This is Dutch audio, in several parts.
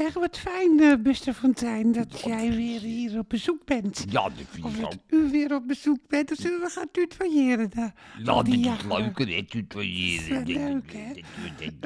zeg, wat fijn, eh Mr. Fontijn, dat jij weer hier op bezoek bent. Ja, dat vind ik ook. u weer op bezoek bent, dan zullen we gaan tutoyeren. daar. Ja, dit is jaren. leuker, hè, tutoyeren. Wel leuk, hè?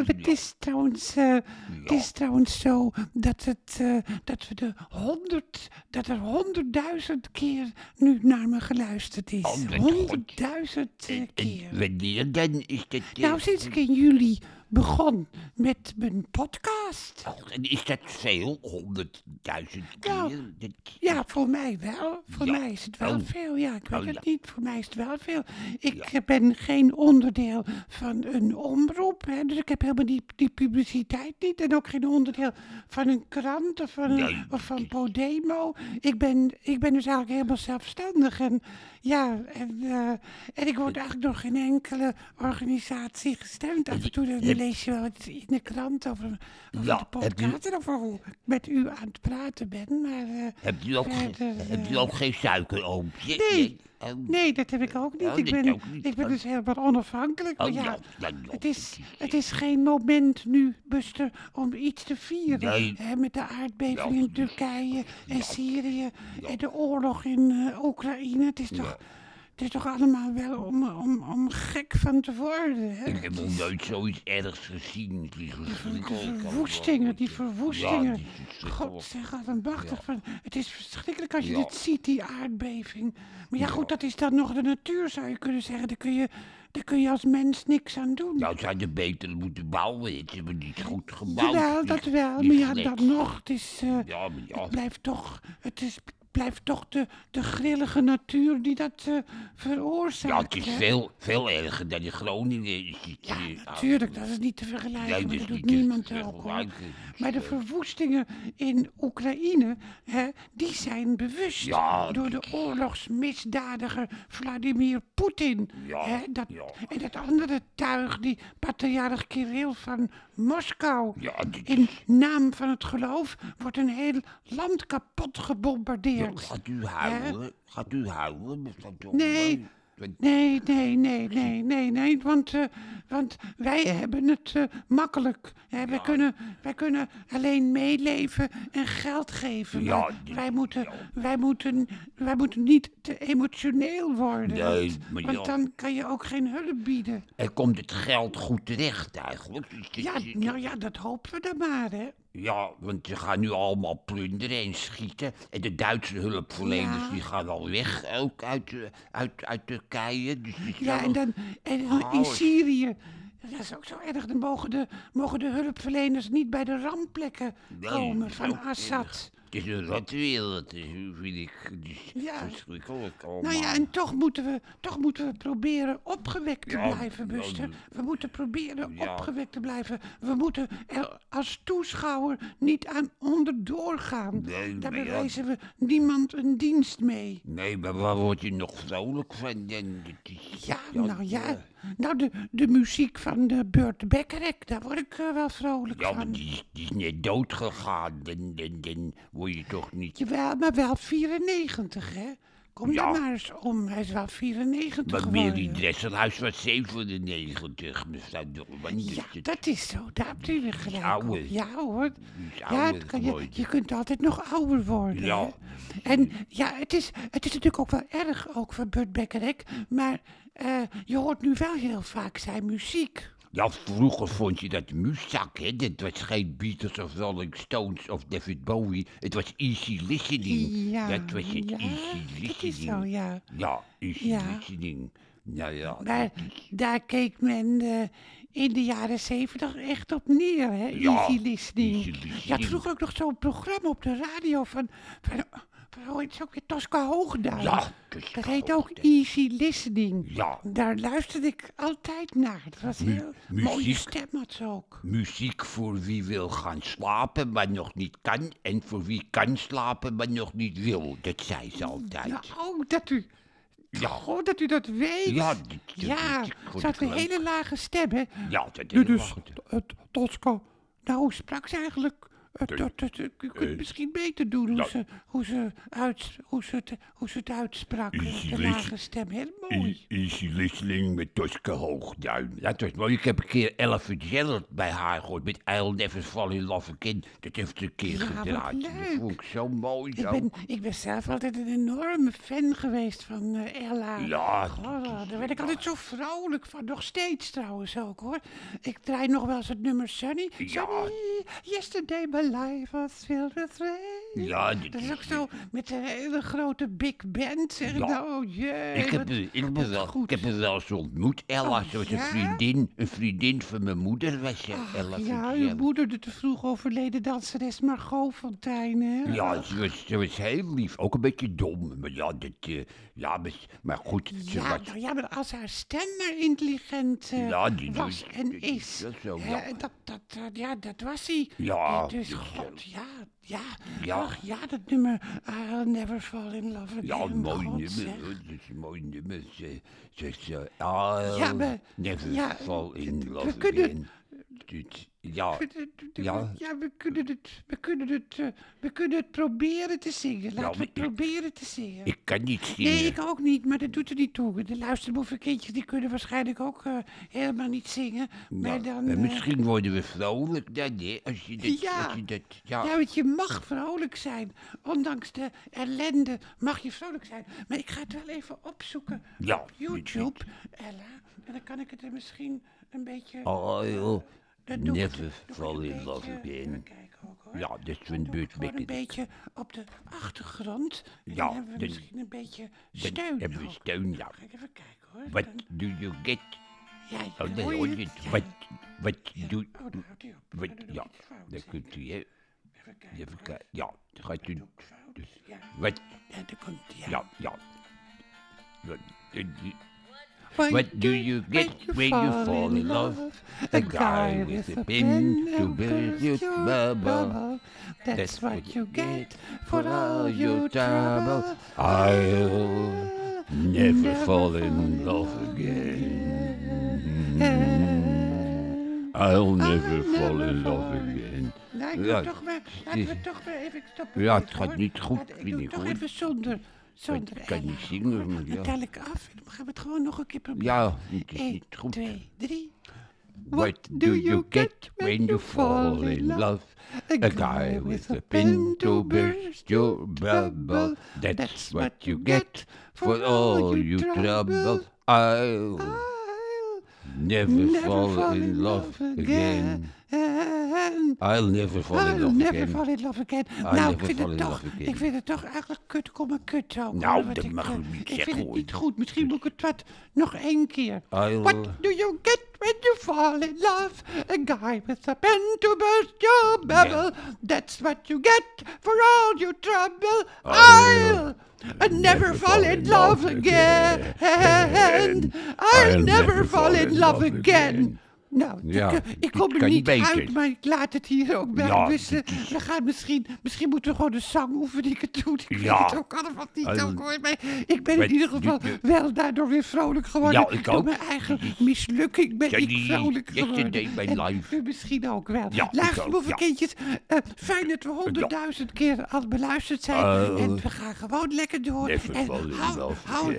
Het is trouwens, eh, het is trouwens zo dat, het, eh, dat, we de honderd, dat er honderdduizend keer nu naar me geluisterd is. Oh, Honderdduizend eh, En keer. wanneer dan is dat... eh, Nou, sinds ik in juli begon met mijn podcast. Oh, en is dat veel? Honderdduizend Nou, keer? Dat- Ja, voor mij wel. Voor Ja. mij is het wel Oh. veel. Ja, ik weet Oh, het ja. niet. Voor mij is het wel veel. Ik ben geen onderdeel van een omroep. Hè, dus ik heb helemaal die, die publiciteit niet. En ook geen onderdeel van een krant of van, Nee, of van Podemo. Ik ben, ik ben dus eigenlijk helemaal zelfstandig. En ja, en, eh, en ik word eigenlijk door geen enkele organisatie gestemd. Af en toe dan lees je wel iets in de krant over Ja, de je- podcast. En over hoe ik met u aan het praten ben. Maar eh, Heb u ook, geen- verder, heb u eh, ook geen suikeroompje? Nee. Oh, Nee, dat heb ik ook niet. Oh, ik, ben, ook niet. ik ben Oh. dus helemaal onafhankelijk. Maar Oh, ja, het, is, het is geen moment nu, Buster, om iets te vieren. Nee. Hè, met de aardbeving in Turkije en. Syrië en de oorlog in eh, Oekraïne. Het is, toch, het is toch allemaal wel om, om, om gek van te worden. Hè? Ik heb nog nooit zoiets ergs gezien. Verschrikkelijk. verwoestingen, die Ja, verwoestingen. God zeg. Van, het is verschrikkelijk als je Ja. dit ziet, die aardbeving. Maar ja, goed, dat is dan nog de natuur, zou je kunnen zeggen. Daar kun je, daar kun je als mens niks aan doen. Nou, ze hadden beter moeten bouwen. Het is niet goed gebouwd. Die- dat wel. die Maar ja, dan nog. Het, is, eh, Ja, ja. het blijft toch, het is, blijft toch de, de grillige natuur die dat eh, veroorzaakt. Ja, het is hè? veel, veel erger dan in Groningen. Ja, eh, natuurlijk, dat is niet te vergelijken, nee, dat doet niemand ook hoor. vergelijken. Maar de verwoestingen in Oekraïne, hè, die zijn bewust Ja, door de oorlogsmisdadiger Vladimir Poetin. Ja, hè, dat, ja. En dat andere tuig, die patriarch Kirill van Moskou. Ja, In naam van het geloof wordt een heel land kapot Ja, gebombardeerd. Gaat u huilen? Gaat u huilen? mevrouw John? Nee. Nee, nee, nee, nee, nee, nee, want, eh, want wij hebben het eh, makkelijk. Hè? Wij, kunnen, wij kunnen alleen meeleven en geld geven. Ja, die- wij, moeten, wij, moeten, wij moeten niet te emotioneel worden. Nee, want, maar want ja. dan kan je ook geen hulp bieden. Er komt het geld goed terecht eigenlijk. Dus Ja, dit- nou ja, dat hopen we dan maar, hè. Ja, want ze gaan nu allemaal plunderen en schieten. En de Duitse hulpverleners Ja. die gaan al weg, ook uit, eh, uit, uit Turkije. Dus Ja, en dan en in. Syrië. Dat is ook zo erg. Dan mogen de, mogen de hulpverleners niet bij de rampplekken Nee, komen van Assad. Het is een rotwereld, eh, vind ik. Is Ja. verschrikkelijk allemaal. Nou ja, en toch moeten we, toch moeten we proberen opgewekt te Ja, blijven, ja, Buster. We moeten proberen Ja. opgewekt te blijven. We moeten er als toeschouwer niet aan onderdoor gaan. Nee, Daar bewijzen we niemand een dienst mee. Nee, maar waar word je nog vrolijk van? Dan, het is- Ja, nou ja. Nou, de, de muziek van de Burt Beckerek, daar word ik eh, wel vrolijk Ja, van. die, is- die is net dood gegaan. Dan, dan, dan word je toch niet... Jawel, maar wel 94, hè? Kom Ja. daar maar eens om. Hij is wel 94 Maar geworden. Mary Dresselhuis was 97, mevrouw Dolman. Dus Ja, het- dat is zo. Daar hebt u weer gelijk op. Ja hoor. is Ja, ouder het kan je, geworden. je kunt altijd nog ouder worden. Ja. hè. En ja, het is, het is natuurlijk ook wel erg, ook voor Burt Beckerek. Maar eh, je hoort nu wel heel vaak zijn muziek. Ja, vroeger vond je dat muszak, hè? Dat was geen Beatles of Rolling Stones of David Bowie. Het was easy listening. Ja, dat was het ja, easy listening. is zo, ja. Ja, easy Ja. listening. Nou ja, Daar, daar keek men eh, in de jaren zeventig echt op neer, hè? Ja, Easy listening. easy Je had vroeger ook nog zo'n programma op de radio van, van, het ook weer, Tosca Hoogduin. Ja, Tosca Dat heet ook Hoogduin. Easy Listening. Ja. Daar luisterde ik altijd naar. Dat was Mu- heel mooie muziek. stem had ze ook. muziek voor wie wil gaan slapen, maar nog niet kan. En voor wie kan slapen, maar nog niet wil. Dat zei ze altijd. Ja, oh, dat u... Ja. Goh, dat u dat weet. Ja, dit- dit- ja. vond ze had ik een leuk. hele lage stem, hè? Ja, dat is het Tosca. Nou, hoe sprak ze eigenlijk? Het, dat- het- je kunt eh, misschien beter doen hoe, nou- ze, hoe, ze uit, hoe, ze het, hoe ze het uitsprak. De lage stem, heel mooi. Easy listening met Tosca Hoogduin. Ja, dat was mooi. Ik heb een keer Ella Fitzgerald bij haar gehoord met I'll Never Fall in Love Again. Dat heeft ze een keer gedraaid. Dat vond ik zo mooi. Ik Zo. ben, ik ben zelf altijd een enorme fan geweest van eh, Ella. Ja, daar werd ik altijd zo vrolijk van. Nog steeds trouwens ook hoor. Ik draai nog wel eens het nummer Sunny. Ja. Sunny, yesterday my life was filled with rain. Ja, Dat is ook zo met een hele grote big band. Zeg ik nou, oh jee. Ik heb, ik, wat wel, ik heb haar wel eens ontmoet, Ella. Oh, ze was een ja? vriendin, een vriendin van mijn moeder was ze, Ach, Ella ja, uw Fitzgerald. moeder, de te vroeg overleden danseres Margot Fontein, hè? Ja, ze was, ze was heel lief. Ook een beetje dom. Maar ja, dat, eh, ja maar, goed. Ze Ja, was, nou ja, maar als haar stem maar intelligent eh, Ja, die- was en is. dat zo, ja. dat, dat, eh, ja, dat was hij. Ja, Dus god, ja, ja. Ja. Ach, ja, dat nummer I'll Never Fall in Love Again. ja, mooi God, nummer. hoor. Dat is een mooi nummer. Ze zegt ze, I'll Ja, never ja, fall in we love kunnen- again. Dit- ja, Ja. ja, we kunnen het, we kunnen het, eh, we kunnen het proberen te zingen. Laten we het proberen te zingen. ik kan niet zingen. Nee, ik ook niet, maar dat doet er niet toe. De luisterboevenkindjes die kunnen waarschijnlijk ook eh, helemaal niet zingen. Maar dan, eh, misschien worden we vrolijk dan, hè? Als je dat, Ja. als je dat, ja. Ja, want je mag vrolijk zijn. Ondanks de ellende mag je vrolijk zijn. Maar ik ga het wel even opzoeken Ja, op YouTube, Ella. En dan kan ik het er misschien een beetje... Ik het- never doe fall in love again. Ja, dat is een doe gewoon een beetje op de achtergrond. En Ja, dan hebben we dan- misschien een beetje steun hebben we steun, ja. Ga ik even kijken hoor. What Dan- do you get? ja, Oh, nee, hoor je hoor het? je Ja? Wat, wat ja. doe... Oh, daar houdt hij op. Wat, doe ja, dan kunt u, hè. Even kijken. Even hoor. kijken. Ja, dan gaat u... Doe. Dus, Ja, wat, ja, daar komt ja. ja, ja. Wat, What do you get when you fall in love? A guy with a pen to burst your bubble. That's what you get for all your trouble. I'll never fall in love again. I'll never fall in love again. Nou, ik Ja, toch maar, laten we toch maar even stoppen. Ja, het gaat niet goed, Laat- Ik doe toch even zonder, zonder Ik kan niet zingen, maar ja. Dan tel ik af en dan gaan we het gewoon nog een keer proberen. Ja, het is 1, niet goed. 2, 3. What do you get when you fall in love? A guy with a pen to burst your bubble. That's what you get for all your trouble. I'll never fall in love again. I'll never fall in love never again. fall in love again. I'll nou, ik never vind, fall het in toch, love again. ik vind het toch eigenlijk kut, kom maar kut ook. Nou, dat ik, mag Ik zeggen, vind het niet goed. Misschien moet ik het wat nog één keer. I'll- What do you get when you fall in love? A guy with a pen to burst your bubble. That's what you get for all your trouble. I'll I'll never fall in love again. I'll never fall in love again. Nou, Ja, ik, eh, ik kom er niet uit, maar ik laat het hier ook bij. Ja, dus eh, we gaan misschien, misschien moeten we gewoon de zangoefeningen doen. Ik Ja. weet het ook allemaal niet ook hoor. Maar ik ben maar in ieder geval wel daardoor weer vrolijk geworden. Ja, ik Door ook. mijn eigen mislukking ben ik vrolijk geworden. life. u misschien ook wel. Luister, lieve ja. kindjes. fijn dat we honderdduizend keer al beluisterd zijn. En we gaan gewoon lekker door. En hou, hou,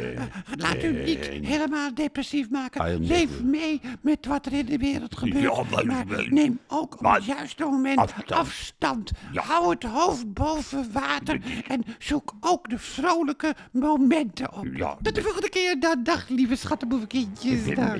laat u niet helemaal depressief maken. Leef mee met wat er in de wereld gebeurt. Ja, maar- neem ook op maar- het juiste moment afstand. afstand. Ja. Hou het hoofd boven water. En zoek ook de vrolijke momenten op. Ja, Tot de volgende keer. Dan, dag, lieve schattenboevenkindjes. Dag.